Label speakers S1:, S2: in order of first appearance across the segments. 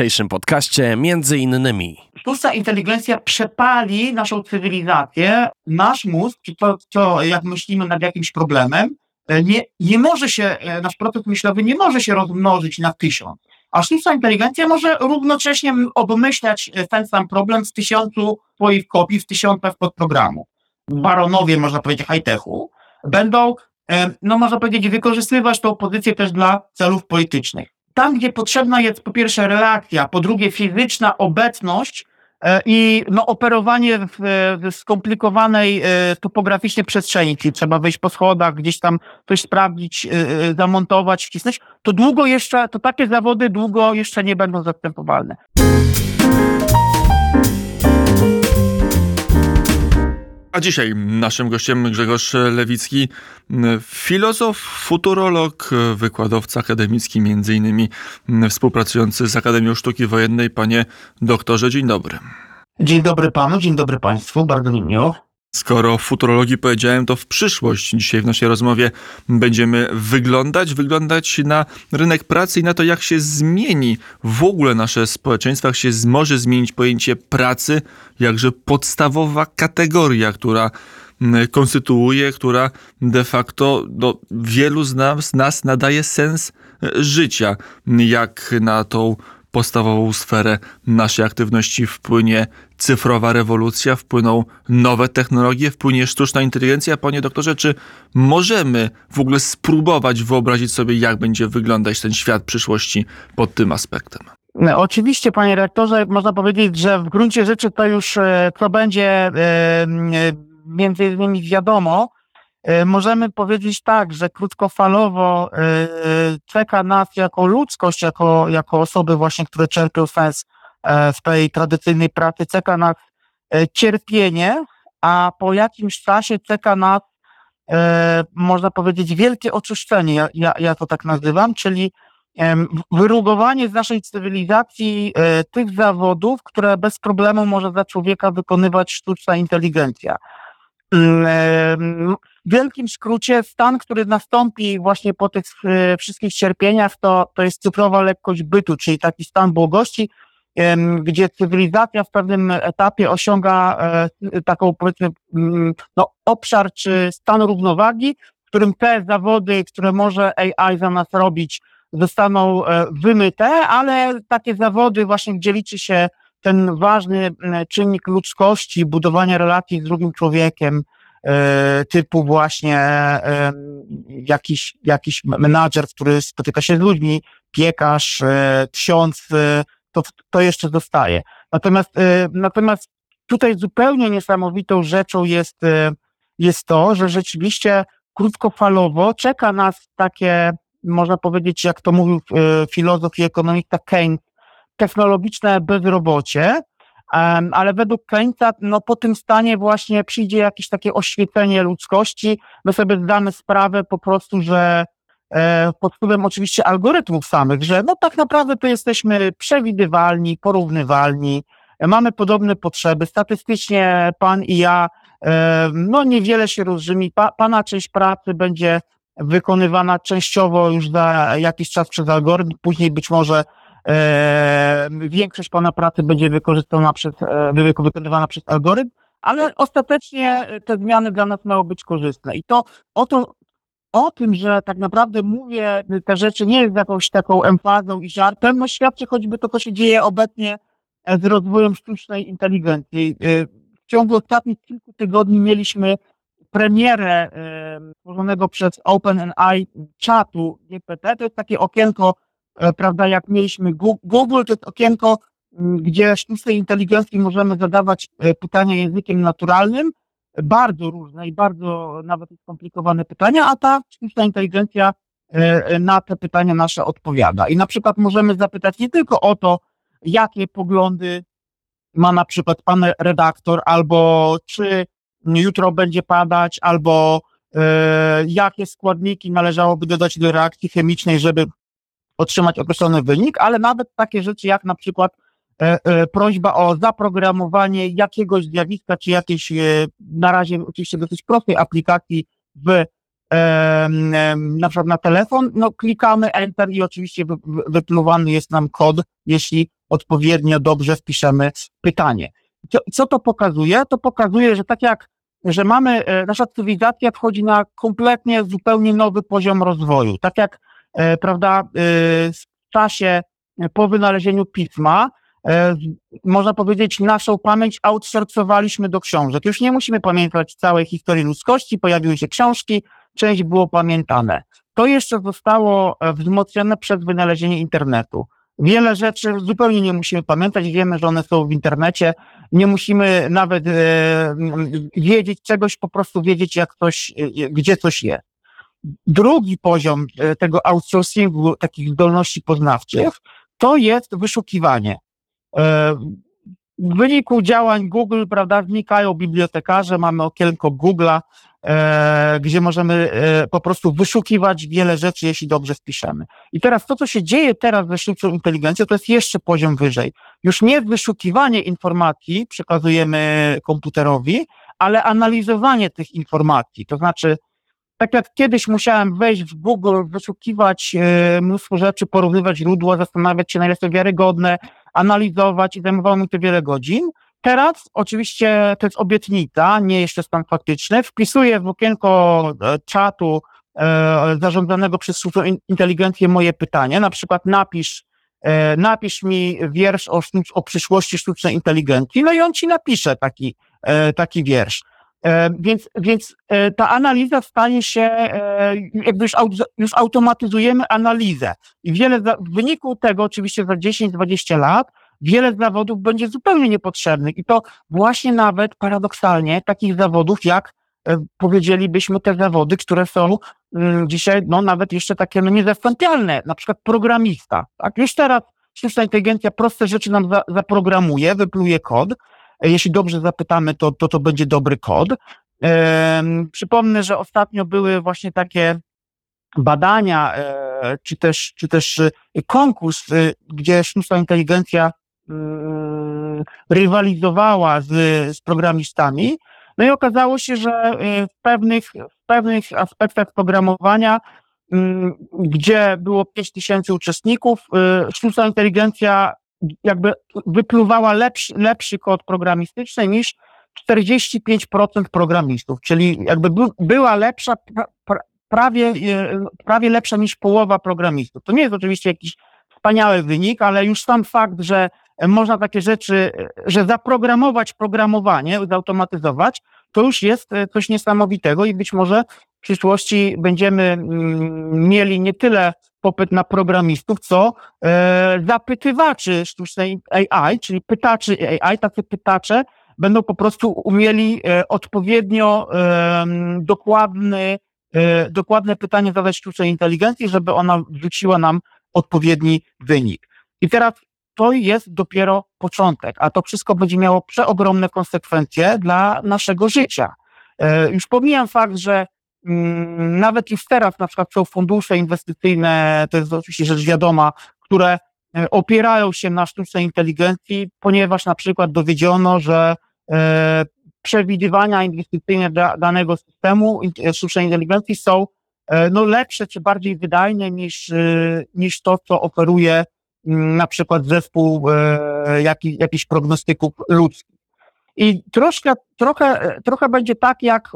S1: dzisiejszym podcaście między innymi.
S2: Sztuczna inteligencja przepali naszą cywilizację, nasz mózg, czy to, to jak myślimy nad jakimś problemem, e, nie, nie może się, e, nasz proces myślowy nie może się rozmnożyć na tysiąc. A sztuczna inteligencja może równocześnie obmyślać e, ten sam problem z tysiącu swoich kopii, w tysiącach podprogramu. Baronowie, można powiedzieć, high-techu, będą, no można powiedzieć, wykorzystywać tą pozycję też dla celów politycznych tam, gdzie potrzebna jest po pierwsze reakcja, po drugie fizyczna obecność e, i no, operowanie w, w skomplikowanej e, topograficznie przestrzeni, czyli trzeba wejść po schodach, gdzieś tam coś sprawdzić, e, zamontować, wcisnąć, to długo jeszcze, to takie zawody długo jeszcze nie będą zastępowalne.
S3: A dzisiaj naszym gościem Grzegorz Lewicki, filozof, futurolog, wykładowca akademicki, między innymi współpracujący z Akademią Sztuki Wojennej. Panie doktorze, dzień dobry.
S2: Dzień dobry panu, dzień dobry państwu, bardzo mi miło.
S3: Skoro futurologii powiedziałem, to w przyszłość dzisiaj w naszej rozmowie będziemy wyglądać, wyglądać na rynek pracy i na to, jak się zmieni w ogóle nasze społeczeństwo, jak się może zmienić pojęcie pracy, jakże podstawowa kategoria, która konstytuuje, która de facto do wielu z nas, nas nadaje sens e, życia. Jak na tą podstawową sferę naszej aktywności wpłynie cyfrowa rewolucja, wpłyną nowe technologie, wpłynie sztuczna inteligencja. Panie doktorze, czy możemy w ogóle spróbować wyobrazić sobie, jak będzie wyglądać ten świat przyszłości pod tym aspektem?
S2: No, oczywiście, panie rektorze, można powiedzieć, że w gruncie rzeczy to już e, to będzie e, między innymi wiadomo. E, możemy powiedzieć tak, że krótkofalowo czeka nas jako ludzkość, jako, jako osoby właśnie, które czerpią sens E, w tej tradycyjnej pracy czeka nas e, cierpienie, a po jakimś czasie czeka nas, e, można powiedzieć, wielkie oczyszczenie, ja, ja, ja to tak nazywam, czyli wyrugowanie z naszej cywilizacji tych zawodów, które bez problemu może za człowieka wykonywać sztuczna inteligencja. Mm, w wielkim skrócie stan, który nastąpi właśnie po tych wszystkich cierpieniach, to, to jest cyfrowa lekkość bytu, czyli taki stan błogości, gdzie cywilizacja w pewnym etapie osiąga e, taką powiedzmy mm, no, obszar czy stan równowagi, w którym te zawody, które może AI za nas robić, zostaną e, wymyte, ale takie zawody właśnie, gdzie liczy się ten ważny czynnik ludzkości, budowania relacji z drugim człowiekiem, e, typu właśnie jakiś, jakiś menadżer, który spotyka się z ludźmi, piekarz, ksiądz, to, to jeszcze zostaje. Natomiast, y, natomiast tutaj zupełnie niesamowitą rzeczą jest, y, jest to, że rzeczywiście krótkofalowo czeka nas takie, można powiedzieć, jak to mówił y, filozof i ekonomista Keynes, technologiczne bezrobocie, ale według Keynesa no, po tym stanie właśnie przyjdzie jakieś takie oświecenie ludzkości. My sobie zdamy sprawę po prostu, że pod wpływem oczywiście algorytmów samych, że no tak naprawdę to jesteśmy przewidywalni, porównywalni, mamy podobne potrzeby. Statystycznie pan i ja, e, no niewiele się różni. Pa, pana część pracy będzie wykonywana częściowo już za jakiś czas przez algorytm, później być może e, większość pana pracy będzie wykorzystana przez, e, wykonywana przez algorytm, ale ostatecznie te zmiany dla nas mają być korzystne. I to o to o tym, że tak naprawdę mówię te rzeczy nie jest jakąś taką emfazą i żartem, no świadczy choćby to, co się dzieje obecnie z rozwojem sztucznej inteligencji. Y, w ciągu ostatnich kilku tygodni mieliśmy premierę stworzonego przez OpenAI czatu GPT. To jest takie okienko, e, prawda, jak mieliśmy Google, to jest okienko, gdzie sztucznej inteligencji możemy zadawać e, pytania językiem naturalnym, bardzo różne i bardzo nawet skomplikowane pytania, a ta sztuczna inteligencja e, na te pytania nasze odpowiada. I na przykład możemy zapytać nie tylko o to, jakie poglądy ma na przykład pan redaktor, albo czy jutro będzie padać, albo e, jakie składniki należałoby dodać do reakcji chemicznej, żeby otrzymać określony wynik, ale nawet takie rzeczy jak na przykład E, e, prośba o zaprogramowanie jakiegoś zjawiska, czy jakiejś, e, na razie oczywiście dosyć prostej aplikacji w na przykład na telefon, no klikamy Enter i oczywiście wypluwany jest nam kod, jeśli odpowiednio dobrze wpiszemy pytanie. Co, co to pokazuje? To pokazuje, że tak jak że mamy, e, nasza cywilizacja wchodzi na kompletnie zupełnie nowy poziom rozwoju. Tak jak, e, prawda, e, w czasie po wynalezieniu pisma, można powiedzieć, naszą pamięć outsourcowaliśmy do książek. Już nie musimy pamiętać całej historii ludzkości, pojawiły się książki, część było pamiętane. To jeszcze zostało wzmocnione przez wynalezienie internetu. Wiele rzeczy zupełnie nie musimy pamiętać, wiemy, że one są w internecie, nie musimy nawet e, wiedzieć czegoś, po prostu wiedzieć, jak coś, e, gdzie coś jest. Drugi poziom e, tego outsourcingu, takich zdolności poznawczych, to jest wyszukiwanie. E, w wyniku działań Google, prawda, wnikają bibliotekarze, mamy okienko Google'a, e, gdzie możemy e, po prostu wyszukiwać wiele rzeczy, jeśli dobrze wpiszemy. I teraz to, co się dzieje teraz ze sztuczną inteligencją, to jest jeszcze poziom wyżej. Już nie wyszukiwanie informacji przekazujemy komputerowi, ale analizowanie tych informacji. To znaczy, tak jak kiedyś musiałem wejść w Google, wyszukiwać e, mnóstwo rzeczy, porównywać źródła, zastanawiać się, na ile są wiarygodne, analizować i zajmowało mi to wiele godzin. Teraz oczywiście to jest obietnica, nie jeszcze stan faktyczny. Wpisuję w okienko e, czatu e, zarządzanego przez sztuczną inteligencję moje pytanie, na przykład napisz, e, napisz mi wiersz o, o przyszłości sztucznej inteligencji, no i on ci napisze taki, e, taki wiersz. E, więc, więc e, ta analiza stanie się, e, jakby już, już automatyzujemy analizę. I wiele, w wyniku tego, oczywiście za 10-20 lat, wiele zawodów będzie zupełnie niepotrzebnych. I to właśnie nawet paradoksalnie takich zawodów, jak powiedzielibyśmy te zawody, które są mm, dzisiaj, no nawet jeszcze takie no, niezastąpialne, na przykład programista. Tak? Już teraz sztuczna inteligencja proste rzeczy nam za, zaprogramuje, wypluje kod, jeśli dobrze zapytamy, to to, to będzie dobry kod. Przypomnę, że ostatnio były właśnie takie badania, e, czy też, czy też e, konkurs, e, gdzie sztuczna inteligencja rywalizowała z, z programistami. No i okazało się, że w pewnych, w pewnych aspektach programowania, gdzie było 5000 uczestników, sztuczna inteligencja jakby wypluwała lepszy, lepszy kod programistyczny niż 45% programistów, czyli jakby by, była lepsza, pra, prawie, e, prawie lepsza niż połowa programistów. To nie jest oczywiście jakiś wspaniały wynik, ale już sam fakt, że można takie rzeczy, że zaprogramować programowanie, zautomatyzować, to już jest e, coś niesamowitego i być może w przyszłości będziemy mm, mieli nie tyle popyt na programistów, co e, zapytywaczy sztucznej AI, czyli pytaczy AI, tacy pytacze będą po prostu umieli e, odpowiednio e, dokładny, e, dokładne pytanie zadać sztucznej inteligencji, żeby ona wrzuciła nam odpowiedni wynik. I teraz to jest dopiero początek, a to wszystko będzie miało przeogromne konsekwencje dla naszego życia. E, już pomijam fakt, że nawet już teraz na przykład są fundusze inwestycyjne, to jest oczywiście rzecz wiadoma, które e, opierają się na sztucznej inteligencji, ponieważ na przykład dowiedziono, że e, przewidywania inwestycyjne danego systemu e, sztucznej inteligencji są no, lepsze czy bardziej wydajne niż, niż to, co oferuje mm, na przykład zespół jaki, jakichś prognostyków ludzkich. I troszkę, trochę, trochę będzie tak, jak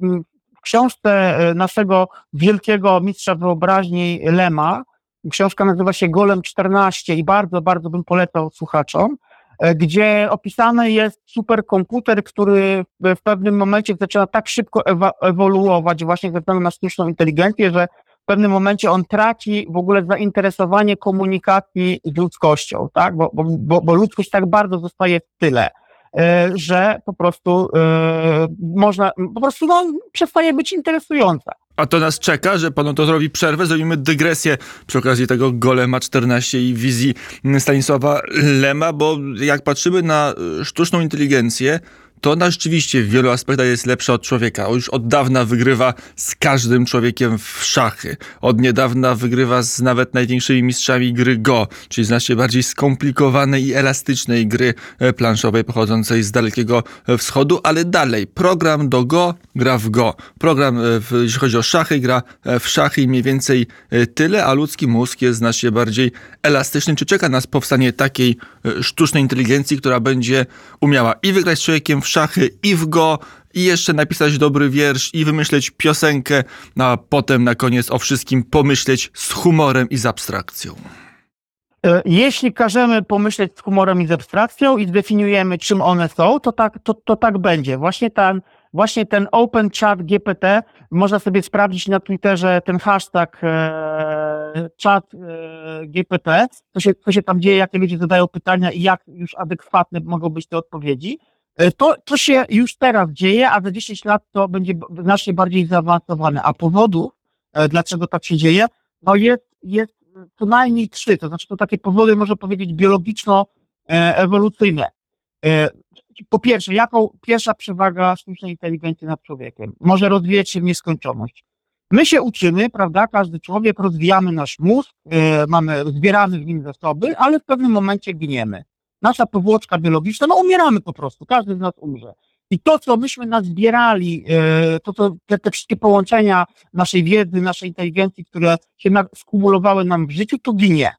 S2: w książce e, naszego wielkiego mistrza wyobraźni Lema, książka nazywa się Golem 14 i bardzo, bardzo bym polecał słuchaczom, e, gdzie opisany jest superkomputer, który w pewnym momencie zaczyna tak szybko ewoluować właśnie ze względu na sztuczną inteligencję, że w pewnym momencie on traci w ogóle zainteresowanie komunikacji z ludzkością, tak? bo, bo, bo ludzkość tak bardzo zostaje w tyle. E, że po prostu e, można, po prostu no, przestaje być interesująca.
S3: A to nas czeka, że panu to zrobi przerwę, zrobimy dygresję przy okazji tego Golema 14 i wizji Stanisława Lema, bo jak patrzymy na sztuczną inteligencję, to ona rzeczywiście w wielu aspektach jest lepsza od człowieka. Już od dawna wygrywa z każdym człowiekiem w szachy. Od niedawna wygrywa z nawet największymi mistrzami gry Go, czyli znacznie bardziej skomplikowanej i elastycznej gry e, planszowej pochodzącej z Dalekiego Wschodu, ale dalej. Program do Go gra w Go. Program, e, jeśli chodzi o szachy, gra e, w szachy i mniej więcej tyle, a ludzki mózg jest znacznie bardziej elastyczny. Czy czeka nas powstanie takiej sztucznej inteligencji, która będzie umiała i wygrać z człowiekiem w szachy, i w Go, i jeszcze napisać dobry wiersz i wymyśleć piosenkę, a potem na koniec o wszystkim pomyśleć z humorem i z abstrakcją.
S2: E, jeśli każemy pomyśleć z humorem i z abstrakcją i zdefiniujemy, czym one są, to tak, to, to tak będzie. Właśnie ten, właśnie ten Open Chat GPT, można sobie sprawdzić na Twitterze ten hashtag e, chat e, GPT, co się, co się tam dzieje, jakie ludzie zadają pytania i jak już adekwatne mogą być te odpowiedzi. E, to, to się już teraz dzieje, a za 10 lat to będzie znacznie bardziej zaawansowane. A powodów, e, dlaczego tak się dzieje, no jest, jest co najmniej trzy. To znaczy to takie powody, można powiedzieć, biologiczno-ewolucyjne. E, po pierwsze, jaką pierwsza przewaga sztucznej inteligencji nad człowiekiem? Może rozwijać się w nieskończoność. My się uczymy, prawda, każdy człowiek, rozwijamy nasz mózg, mamy, zbieramy w nim zasoby, ale w pewnym momencie giniemy nasza powłoczka biologiczna, no umieramy po prostu, każdy z nas umrze. I to, co myśmy nazbierali, e, to, to te, te wszystkie połączenia naszej wiedzy, naszej inteligencji, które się skumulowały nam w życiu, to ginie.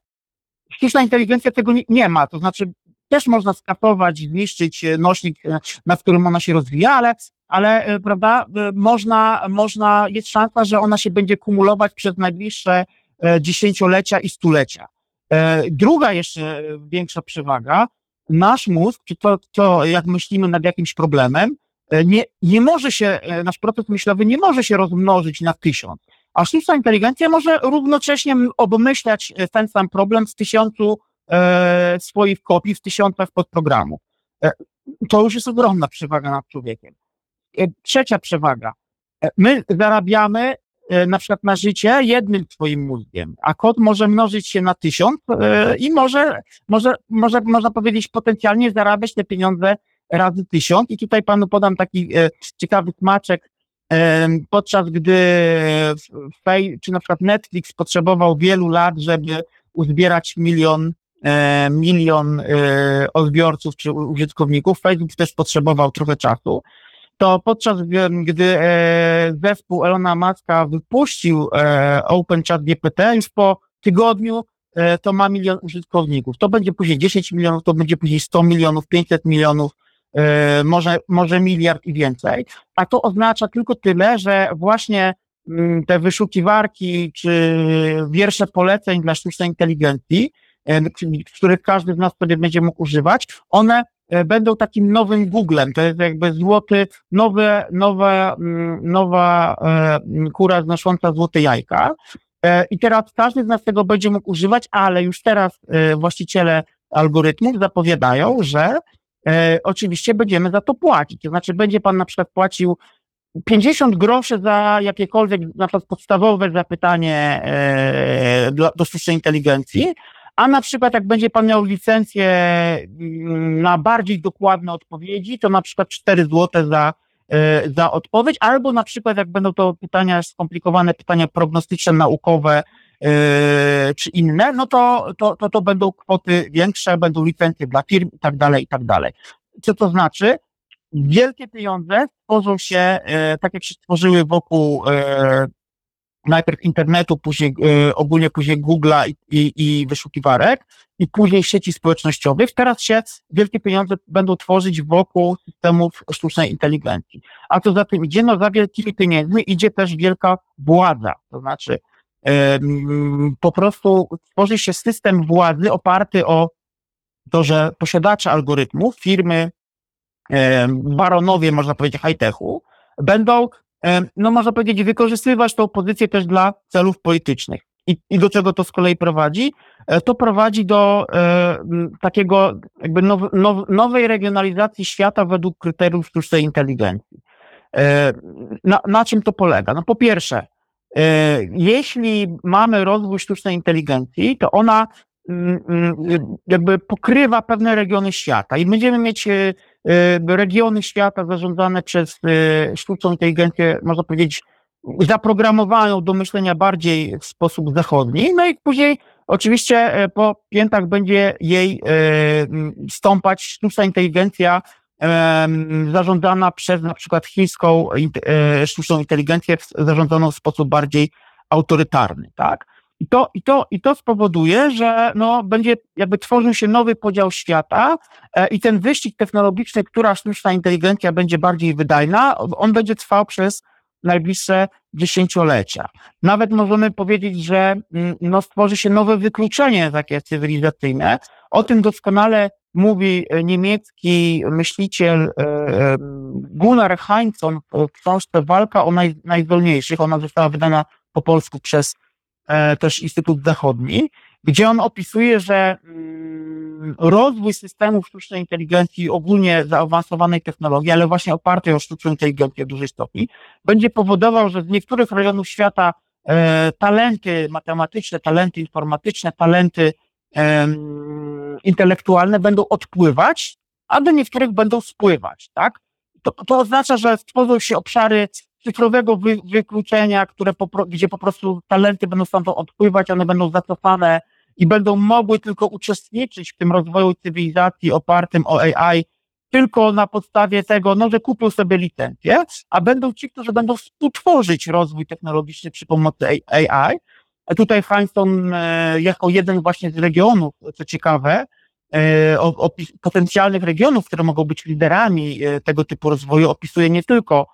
S2: Sztuczna inteligencja tego nie, nie ma, to znaczy też można skasować, zniszczyć e, nośnik, e, na którym ona się rozwija, ale, ale prawda, można, można, jest szansa, że ona się będzie kumulować przez najbliższe dziesięciolecia i stulecia. E, druga jeszcze większa przewaga, nasz mózg, czy to, to jak myślimy nad jakimś problemem, e, nie, nie może się, e, nasz proces myślowy nie może się rozmnożyć na tysiąc, a sztuczna inteligencja może równocześnie obmyślać ten sam problem z tysiącu e, swoich kopii, w tysiącach podprogramów. E, to już jest ogromna przewaga nad człowiekiem. E, trzecia przewaga. My zarabiamy E, na przykład na życie jednym twoim mózgiem, a kod może mnożyć się na tysiąc e, i może, może, może, można powiedzieć, potencjalnie zarabiać te pieniądze razy tysiąc. I tutaj panu podam taki e, ciekawy smaczek. Podczas gdy czy na przykład Netflix potrzebował wielu lat, żeby uzbierać milion, milion odbiorców czy użytkowników, Facebook też potrzebował trochę czasu to podczas gdy e, zespół Elona Muska wypuścił e, OpenChat GPT, już po tygodniu e, to ma milion użytkowników. To będzie później 10 milionów, to będzie później 100 milionów, 500 milionów, może, może miliard i więcej. A to oznacza tylko tyle, że właśnie mm, te wyszukiwarki czy wiersze poleceń dla sztucznej inteligencji, których każdy z nas sobie będzie mógł używać, one będą takim nowym Googlem. To jest jakby złoty, nowe, nowa, mm, nowa e, kura znosząca złote jajka. E, I teraz każdy z nas tego będzie mógł używać, ale już teraz właściciele algorytmów zapowiadają, że oczywiście będziemy za to płacić. To znaczy, będzie pan na przykład płacił 50 groszy za jakiekolwiek na przykład podstawowe zapytanie do sztucznej inteligencji, a na przykład, jak będzie Pan miał licencję mm, na bardziej dokładne odpowiedzi, to na przykład 4 zł za, e, za odpowiedź, albo na przykład, jak będą to pytania skomplikowane, pytania prognostyczne, naukowe, e, czy inne, no to, to, to, to będą kwoty większe, będą licencje dla firm i tak dalej, i tak dalej. Co to znaczy? Wielkie pieniądze tworzą się, e, tak jak się stworzyły wokół najpierw internetu, później y, ogólnie później Google'a i, i, i, wyszukiwarek i później sieci społecznościowych. Teraz się wielkie pieniądze będą tworzyć wokół systemów sztucznej inteligencji. A co za tym idzie? No za wielkimi pieniędzmi idzie też wielka władza. To znaczy y, po prostu tworzy się system władzy oparty o to, że posiadacze algorytmów, firmy, baronowie, można powiedzieć, high-techu, będą no można powiedzieć, wykorzystywać tą pozycję też dla celów politycznych. I, I do czego to z kolei prowadzi? E, to prowadzi do e, takiego jakby now, now, nowej regionalizacji świata według kryteriów sztucznej inteligencji. E, na, na czym to polega? No po pierwsze, e, jeśli mamy rozwój sztucznej inteligencji, to ona mm, mm, jakby pokrywa pewne regiony świata i będziemy mieć e, regiony świata zarządzane przez sztuczną inteligencję, można powiedzieć, zaprogramowaną do myślenia bardziej w sposób zachodni, no i później oczywiście po piętach będzie jej stąpać sztuczna inteligencja zarządzana przez na przykład chińską sztuczną inteligencję zarządzaną w sposób bardziej autorytarny, tak? I to, i to, i to spowoduje, że no, będzie jakby tworzył się nowy podział świata e, i ten wyścig technologiczny, która sztuczna inteligencja będzie bardziej wydajna, on będzie trwał przez najbliższe dziesięciolecia. Nawet możemy powiedzieć, że mm, no, stworzy się nowe wykluczenie takie cywilizacyjne. O tym doskonale mówi e, niemiecki myśliciel e, Gunnar Heinzon w książce Walka o naj, najzdolniejszych. Ona została wydana po polsku przez E, też Instytut Zachodni, gdzie on opisuje, że mm, rozwój systemów sztucznej inteligencji, ogólnie zaawansowanej technologii, ale właśnie opartej o sztuczną inteligencję w dużej stopni, będzie powodował, że z niektórych rejonów świata e, talenty matematyczne, talenty informatyczne, talenty intelektualne będą odpływać, a do niektórych będą spływać, tak? To, to oznacza, że stworzą się obszary cyfrowego wy, wykluczenia, które po, gdzie po prostu talenty będą stamtąd odpływać, one będą zacofane i będą mogły tylko uczestniczyć w tym rozwoju cywilizacji opartym o AI tylko na podstawie tego, no, że kupią sobie licencję, a będą ci, którzy będą współtworzyć rozwój technologiczny przy pomocy AI. Tutaj Heinzon e, jako jeden właśnie z regionów, co ciekawe, e, o, o, potencjalnych regionów, które mogą być liderami e, tego typu rozwoju, opisuje nie tylko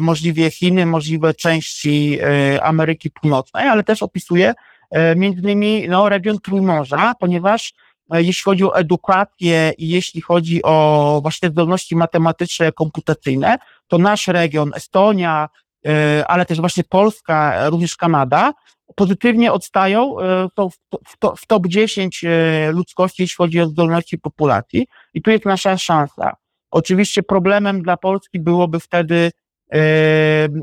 S2: możliwie Chiny, możliwe części e, Ameryki Północnej, ale też opisuje e, między innymi no, region Trójmorza, ponieważ jeśli chodzi o edukację i jeśli chodzi o właśnie zdolności matematyczne, komputacyjne, to nasz region, Estonia, ale też właśnie Polska, również Kanada, pozytywnie odstają są w top 10 ludzkości, jeśli chodzi o zdolności populacji i tu jest nasza szansa. Oczywiście problemem dla Polski byłoby wtedy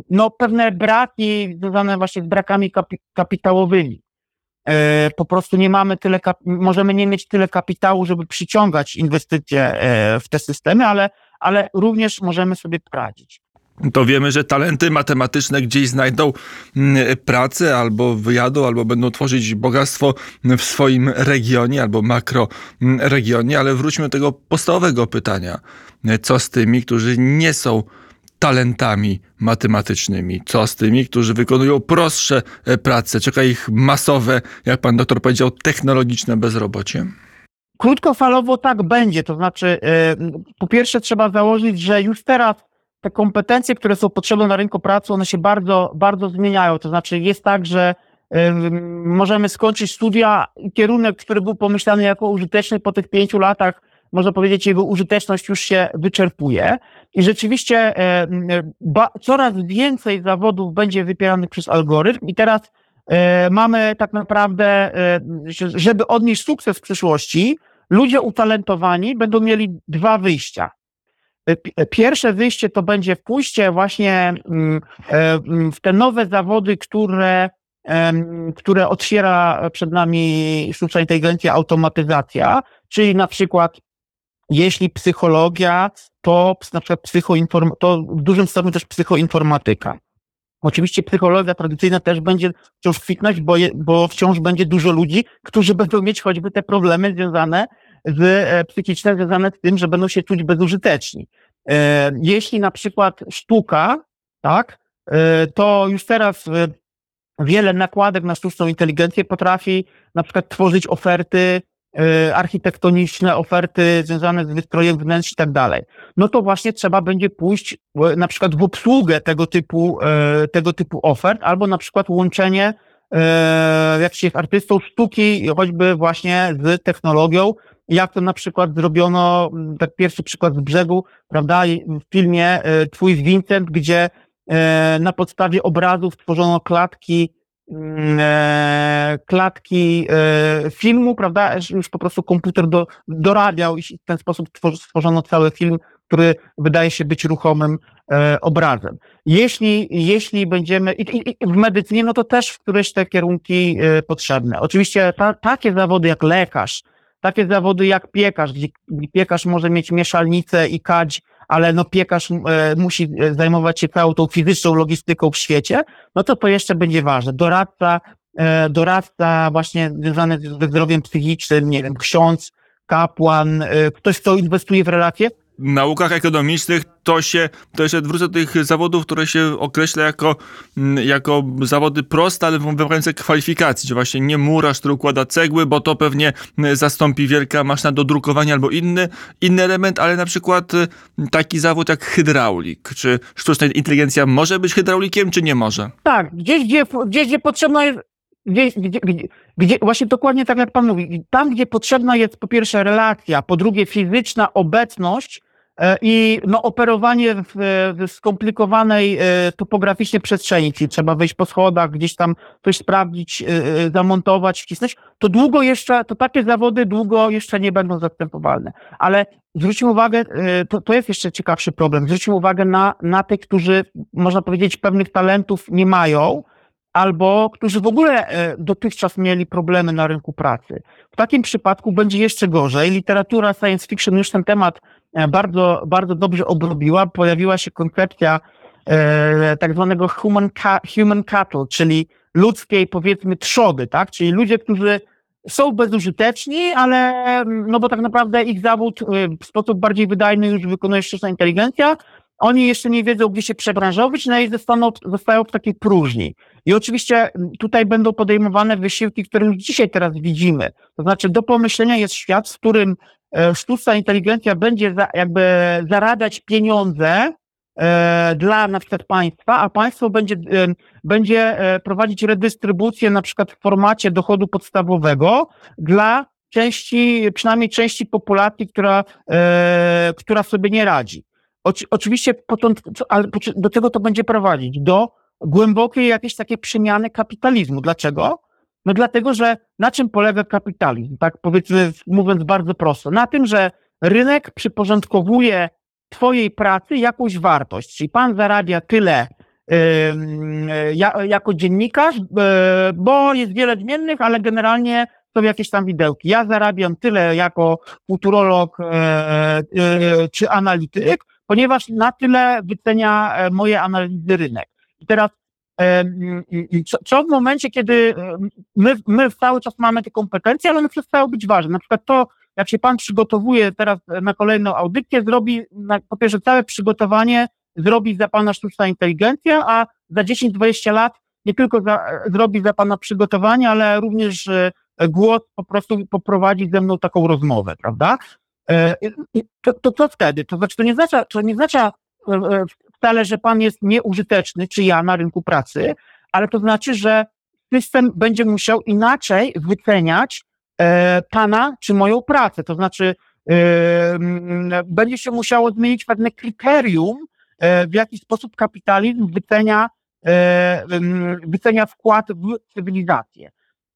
S2: no, pewne braki związane właśnie z brakami kapitałowymi. Po prostu nie mamy tyle, możemy nie mieć tyle kapitału, żeby przyciągać inwestycje e, w te systemy, ale, ale również możemy sobie poradzić.
S3: To wiemy, że talenty matematyczne gdzieś znajdą mm, pracę, albo wyjadą, albo będą tworzyć bogactwo w swoim regionie, albo makroregionie, ale wróćmy do tego podstawowego pytania. Co z tymi, którzy nie są talentami matematycznymi. Co z tymi, którzy wykonują prostsze e, prace? Czeka ich masowe, jak pan doktor powiedział, technologiczne bezrobocie?
S2: Krótkofalowo tak będzie. To znaczy, e, po pierwsze, trzeba założyć, że już teraz te kompetencje, które są potrzebne na rynku pracy, one się bardzo, bardzo zmieniają. To znaczy, jest tak, że e, możemy skończyć studia i kierunek, który był pomyślany jako użyteczny po tych pięciu latach, można powiedzieć, jego użyteczność już się wyczerpuje. I rzeczywiście e, ba, coraz więcej zawodów będzie wypieranych przez algorytm i teraz e, mamy tak naprawdę, e, żeby odnieść sukces w przyszłości, ludzie utalentowani będą mieli dwa wyjścia. Pierwsze wyjście to będzie pójście właśnie mm, mm, w te nowe zawody, które, które otwiera przed nami sztuczna inteligencja, automatyzacja, czyli na przykład jeśli psychologia, to na przykład psychoinform- to w dużym stopniu też psychoinformatyka. Oczywiście psychologia tradycyjna też będzie wciąż kwitnąć, bo, je, bo wciąż będzie dużo ludzi, którzy będą mieć choćby te problemy związane z e, psychiczne, związane z tym, że będą się czuć bezużyteczni. E, jeśli na przykład sztuka, tak, e, to już teraz e, wiele nakładek na sztuczną inteligencję potrafi na przykład tworzyć oferty architektoniczne, oferty związane z wystrojem wnętrz i tak dalej. No to właśnie trzeba będzie pójść e, na przykład w obsługę tego typu, e, tego typu ofert, albo na przykład łączenie jakichś artystów sztuki, choćby właśnie z technologią, jak to na przykład zrobiono, tak pierwszy przykład z brzegu, prawda, w filmie Twój Vincent, gdzie na podstawie obrazów tworzono klatki Mm, klatki e, filmu, prawda? Już po prostu komputer do, dorabiał i w ten sposób stworzono cały film, który wydaje się być ruchomym e, obrazem. Jeśli, jeśli będziemy, i, i w medycynie, no to też w któreś te kierunki potrzebne. Oczywiście ta, takie zawody jak lekarz, takie zawody jak piekarz, gdzie piekarz może mieć mieszalnicę i kadź, ale no piekarz e, musi e, zajmować się całą tą fizyczną logistyką w świecie, no to to jeszcze będzie ważne. Doradca, e, doradca właśnie związany ze zdrowiem psychicznym, nie wiem, ksiądz, kapłan, ktoś, kto inwestuje w relacje,
S3: naukach ekonomicznych to się, to jeszcze wrócę do tych zawodów, które się określa jako, mm, jako zawody proste, ale wymagające kwalifikacji, że właśnie nie murarz, który układa cegły, bo to pewnie mm, zastąpi wielka maszyna do drukowania albo inny, inny element, ale na przykład y, taki zawód jak hydraulik. Czy sztuczna inteligencja może być hydraulikiem, czy nie może?
S2: Tak, gdzieś, gdzie, gdzieś, gdzie potrzebna jest gdzie, gdzie, gdzie, gdzie, właśnie dokładnie tak jak Pan mówi, tam, gdzie potrzebna jest po pierwsze relacja, po drugie fizyczna obecność, i no, operowanie w, w skomplikowanej e, topograficznie przestrzeni, czyli trzeba wejść po schodach, gdzieś tam coś sprawdzić, e, zamontować, wcisnąć, to długo jeszcze, to takie zawody długo jeszcze nie będą zastępowalne. Ale zwróćmy uwagę, to, to jest jeszcze ciekawszy problem, zwróćmy uwagę na, na tych, którzy, można powiedzieć, pewnych talentów nie mają, albo którzy w ogóle dotychczas mieli problemy na rynku pracy. W takim przypadku będzie jeszcze gorzej. Literatura science fiction już ten temat E, bardzo, bardzo dobrze obrobiła. Pojawiła się koncepcja e, tak zwanego human, human cattle, czyli ludzkiej powiedzmy trzody, tak? Czyli ludzie, którzy są bezużyteczni, ale no bo tak naprawdę ich zawód e, w sposób bardziej wydajny już wykonuje sztuczna inteligencja. Oni jeszcze nie wiedzą, gdzie się przebranżować, no i zostaną, zostają w takiej próżni. I oczywiście tutaj będą podejmowane wysiłki, które już dzisiaj teraz widzimy. To znaczy do pomyślenia jest świat, w którym E, sztuczna inteligencja będzie za, jakby zarabiać pieniądze e, dla na przykład państwa, a państwo będzie, e, będzie e, prowadzić redystrybucję na przykład w formacie dochodu podstawowego dla części, przynajmniej części populacji, która, e, która sobie nie radzi. Oczy, oczywiście potąd, ale do czego to będzie prowadzić? Do głębokiej jakiejś takiej przemiany kapitalizmu. Dlaczego? No dlatego, że na czym polega kapitalizm? Tak powiedzmy, mówiąc bardzo prosto. Na tym, że rynek przyporządkowuje twojej pracy jakąś wartość. Czyli pan zarabia tyle yy, jako dziennikarz, yy, bo jest wiele zmiennych, ale generalnie są jakieś tam widełki. Ja zarabiam tyle jako futurolog yy, czy analityk, ponieważ na tyle wycenia moje analizy rynek. I teraz co w momencie, kiedy my, my cały czas mamy te kompetencje, ale one przestają być ważne. Na przykład to, jak się pan przygotowuje teraz na kolejną audycję, zrobi, po pierwsze, całe przygotowanie zrobi za pana sztuczna inteligencja, a za 10-20 lat nie tylko za, zrobi za pana przygotowanie, ale również e, głos po prostu poprowadzi ze mną taką rozmowę, prawda? E, to, to co wtedy? To znaczy, to nie oznacza, to nie oznacza e, wcale, że pan jest nieużyteczny, czy ja na rynku pracy, ale to znaczy, że system będzie musiał inaczej wyceniać e, pana czy moją pracę. To znaczy, e, będzie się musiało zmienić pewne kryterium, e, w jaki sposób kapitalizm wycenia, e, wycenia wkład w cywilizację.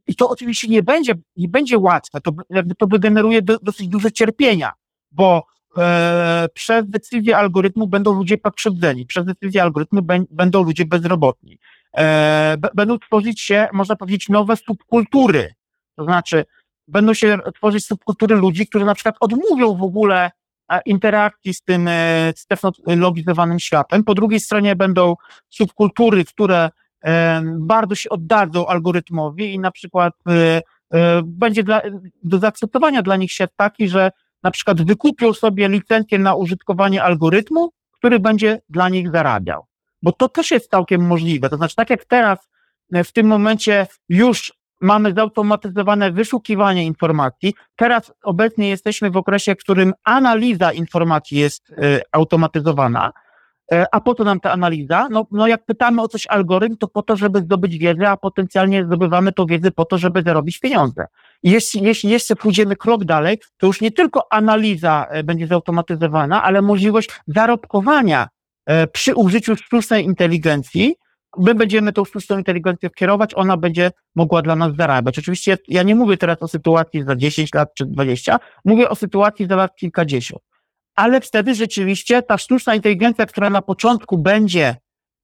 S2: I to oczywiście nie będzie, nie będzie łatwe, to, to wygeneruje do, dosyć duże cierpienia, bo e, przez decyzję algorytmu będą ludzie pokrzywdzeni, przez decyzję algorytmu będą ludzie bezrobotni. E, będą tworzyć się, można powiedzieć, nowe subkultury. To znaczy, będą się tworzyć subkultury ludzi, którzy na przykład odmówią w ogóle e, interakcji z tym, e, z technologizowanym światem. Po drugiej stronie będą subkultury, które bardzo się oddadzą algorytmowi i na przykład będzie dla, do zaakceptowania dla nich świat taki, że na przykład wykupią sobie licencję na użytkowanie algorytmu, który będzie dla nich zarabiał. Bo to też jest całkiem możliwe. To znaczy, tak jak teraz e, w tym momencie już mamy zautomatyzowane wyszukiwanie informacji, teraz obecnie jesteśmy w okresie, w którym analiza informacji jest y, automatyzowana. E, a po co nam ta analiza? No, no jak pytamy o coś algorytm, to po to, żeby zdobyć wiedzę, a potencjalnie zdobywamy tą wiedzę po to, żeby zarobić pieniądze. Jeśli, jeśli jeszcze pójdziemy krok dalej, to już nie tylko analiza e, będzie zautomatyzowana, ale możliwość zarobkowania e, przy użyciu sztucznej inteligencji. My będziemy tą sztuczną inteligencję kierować, ona będzie mogła dla nas zarabiać. Oczywiście ja nie mówię teraz o sytuacji za 10 lat czy 20, mówię o sytuacji za lat kilkadziesiąt. Ale wtedy rzeczywiście ta sztuczna inteligencja, która na początku będzie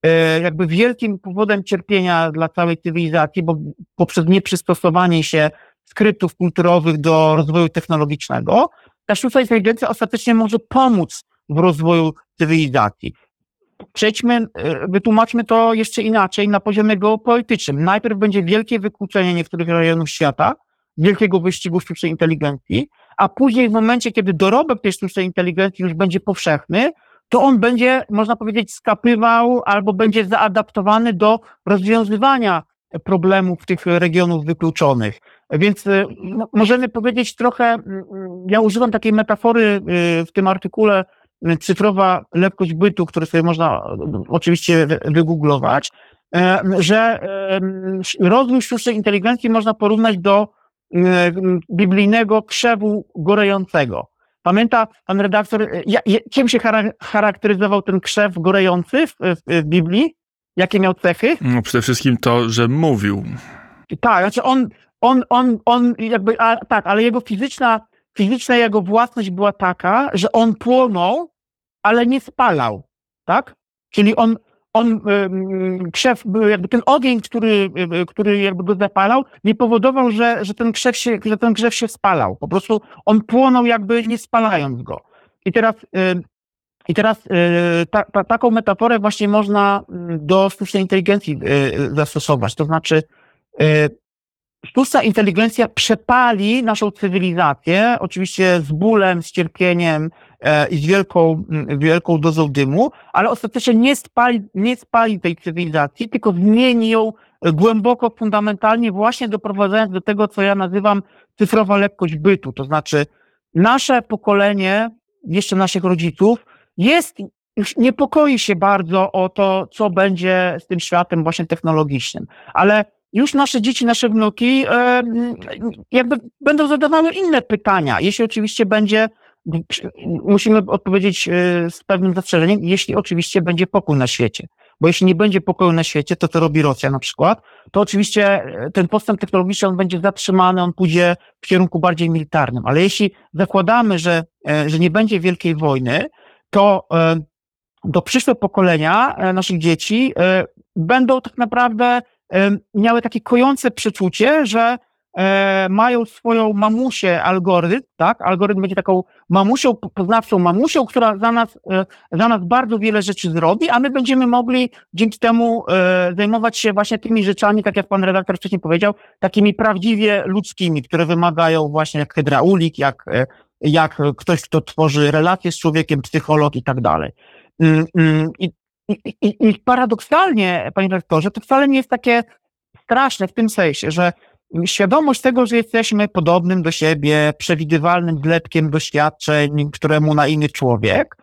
S2: e, jakby wielkim powodem cierpienia dla całej cywilizacji, bo poprzez nieprzystosowanie się skryptów kulturowych do rozwoju technologicznego, ta sztuczna inteligencja ostatecznie może pomóc w rozwoju cywilizacji. Przejdźmy, e, wytłumaczmy to jeszcze inaczej na poziomie geopolitycznym. Najpierw będzie wielkie wykluczenie niektórych rejonów świata, wielkiego wyścigu sztucznej inteligencji, a później w momencie, kiedy dorobek tej sztucznej inteligencji już będzie powszechny, to on będzie, można powiedzieć, skapywał albo będzie zaadaptowany do rozwiązywania problemów tych regionów wykluczonych. Więc y, no, możemy powiedzieć trochę, y, y, ja używam takiej metafory w tym artykule, cyfrowa lekkość bytu, który sobie można oczywiście wygooglować, że rozwój sztucznej inteligencji można porównać do biblijnego krzewu gorejącego. Pamięta pan redaktor, ja, czym się charakteryzował ten krzew gorejący w, w, w Biblii? Jakie miał cechy?
S3: No przede wszystkim to, że mówił.
S2: Tak, znaczy on, on, on, on jakby, a, tak, ale jego fizyczna, fizyczna jego własność była taka, że on płonął, ale nie spalał, tak? Czyli on, on, krzew, jakby ten ogień, który, który jakby go zapalał, nie powodował, że, że, ten krzew się, że ten krzew się spalał. Po prostu on płonął jakby nie spalając go. I teraz, i teraz ta, ta, taką metaforę właśnie można do sztucznej inteligencji zastosować. To znaczy, sztuczna inteligencja przepali naszą cywilizację, oczywiście z bólem, z cierpieniem e, i z wielką, wielką dozą dymu, ale ostatecznie nie spali, nie spali tej cywilizacji, tylko zmieni ją głęboko, fundamentalnie, właśnie doprowadzając do tego, co ja nazywam cyfrowa lekkość bytu. To znaczy, nasze pokolenie, jeszcze naszych rodziców, jest już niepokoi się bardzo o to, co będzie z tym światem właśnie technologicznym. Ale już nasze dzieci, nasze wnuki e, jakby będą zadawały inne pytania, jeśli oczywiście będzie, musimy odpowiedzieć e, z pewnym zastrzeżeniem, jeśli oczywiście będzie pokój na świecie. Bo jeśli nie będzie pokoju na świecie, to co robi Rosja na przykład, to oczywiście e, ten postęp technologiczny on będzie zatrzymany, on pójdzie w kierunku bardziej militarnym. Ale jeśli zakładamy, że, że nie będzie wielkiej wojny, to do przyszłe pokolenia naszych dzieci będą tak naprawdę miały takie kojące przeczucie, że e, mają swoją mamusię algorytm, tak? Algorytm będzie taką mamusią, poznawczą mamusią, która za nas, e, za nas bardzo wiele rzeczy zrobi, a my będziemy mogli dzięki temu e, zajmować się właśnie tymi rzeczami, tak jak pan redaktor wcześniej powiedział, takimi prawdziwie ludzkimi, które wymagają właśnie jak hydraulik, jak, jak ktoś, kto tworzy relacje z człowiekiem, psycholog i tak dalej. Mm, mm, I i, i, I paradoksalnie, panie rektorze, to wcale nie jest takie straszne w tym sensie, że świadomość tego, że jesteśmy podobnym do siebie, przewidywalnym zlepkiem doświadczeń, któremu na inny człowiek,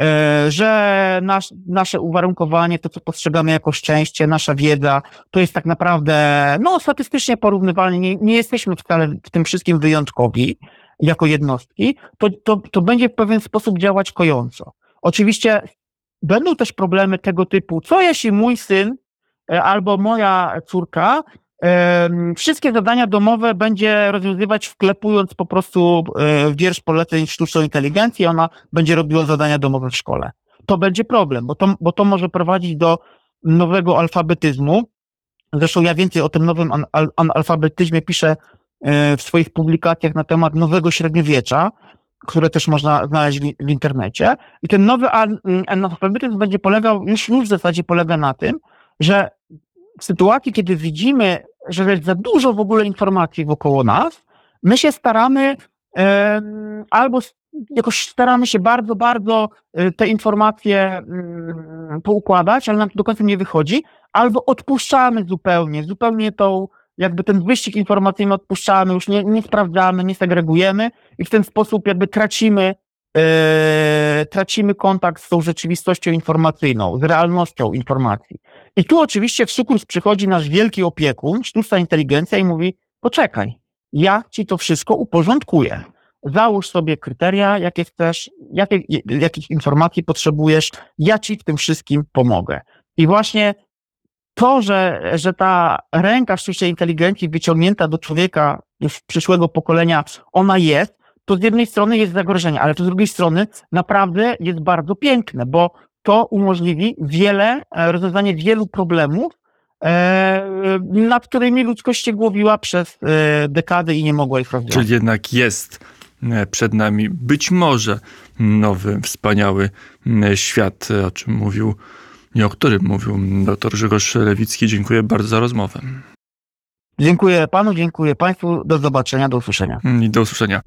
S2: e, że nasz, nasze uwarunkowanie, to co postrzegamy jako szczęście, nasza wiedza, to jest tak naprawdę, no statystycznie porównywalnie, nie, nie jesteśmy wcale w tym wszystkim wyjątkowi jako jednostki, to, to, to będzie w pewien sposób działać kojąco. Oczywiście Będą też problemy tego typu, co jeśli mój syn e, albo moja córka wszystkie zadania domowe będzie rozwiązywać wklepując po prostu e, wiersz poleceń sztuczną inteligencję, ona będzie robiła zadania domowe w szkole. To będzie problem, bo to, bo to może prowadzić do nowego alfabetyzmu. Zresztą ja więcej o tym nowym analfabetyzmie piszę e, w swoich publikacjach na temat nowego średniowiecza, które też można znaleźć w, internecie. I ten nowy analfabetyzm będzie polegał, już, już w zasadzie polega na tym, że w sytuacji, kiedy widzimy, że jest za dużo w ogóle informacji wokoło nas, my się staramy albo jakoś staramy się bardzo, bardzo e, te informacje y, poukładać, ale nam to do końca nie wychodzi, albo odpuszczamy zupełnie, zupełnie tą jakby ten wyścig informacyjny odpuszczamy, już nie, nie sprawdzamy, nie segregujemy i w ten sposób jakby tracimy, e, tracimy kontakt z tą rzeczywistością informacyjną, z realnością informacji. I tu oczywiście w sukurs przychodzi nasz wielki opiekun, sztuczna inteligencja i mówi, poczekaj, ja ci to wszystko uporządkuję. Załóż sobie kryteria, jakie chcesz, jakie, jakich informacji potrzebujesz, ja ci w tym wszystkim pomogę. I właśnie to, że, że ta ręka sztucznej inteligencji wyciągnięta do człowieka już przyszłego pokolenia, ona jest, to z jednej strony jest zagrożenie, ale to z drugiej strony naprawdę jest bardzo piękne, bo to umożliwi wiele, e, rozwiązanie wielu problemów, e, nad którymi ludzkość się głowiła przez e, dekady i nie mogła ich rozwiązać.
S3: Czyli jednak jest e, przed nami być może nowy, wspaniały świat, e, o czym mówił i o którym mówił dr Grzegorz Lewicki. Dziękuję bardzo za rozmowę
S2: Dziękuję panu, dziękuję państwu. Do zobaczenia, do usłyszenia.
S3: i do usłyszenia.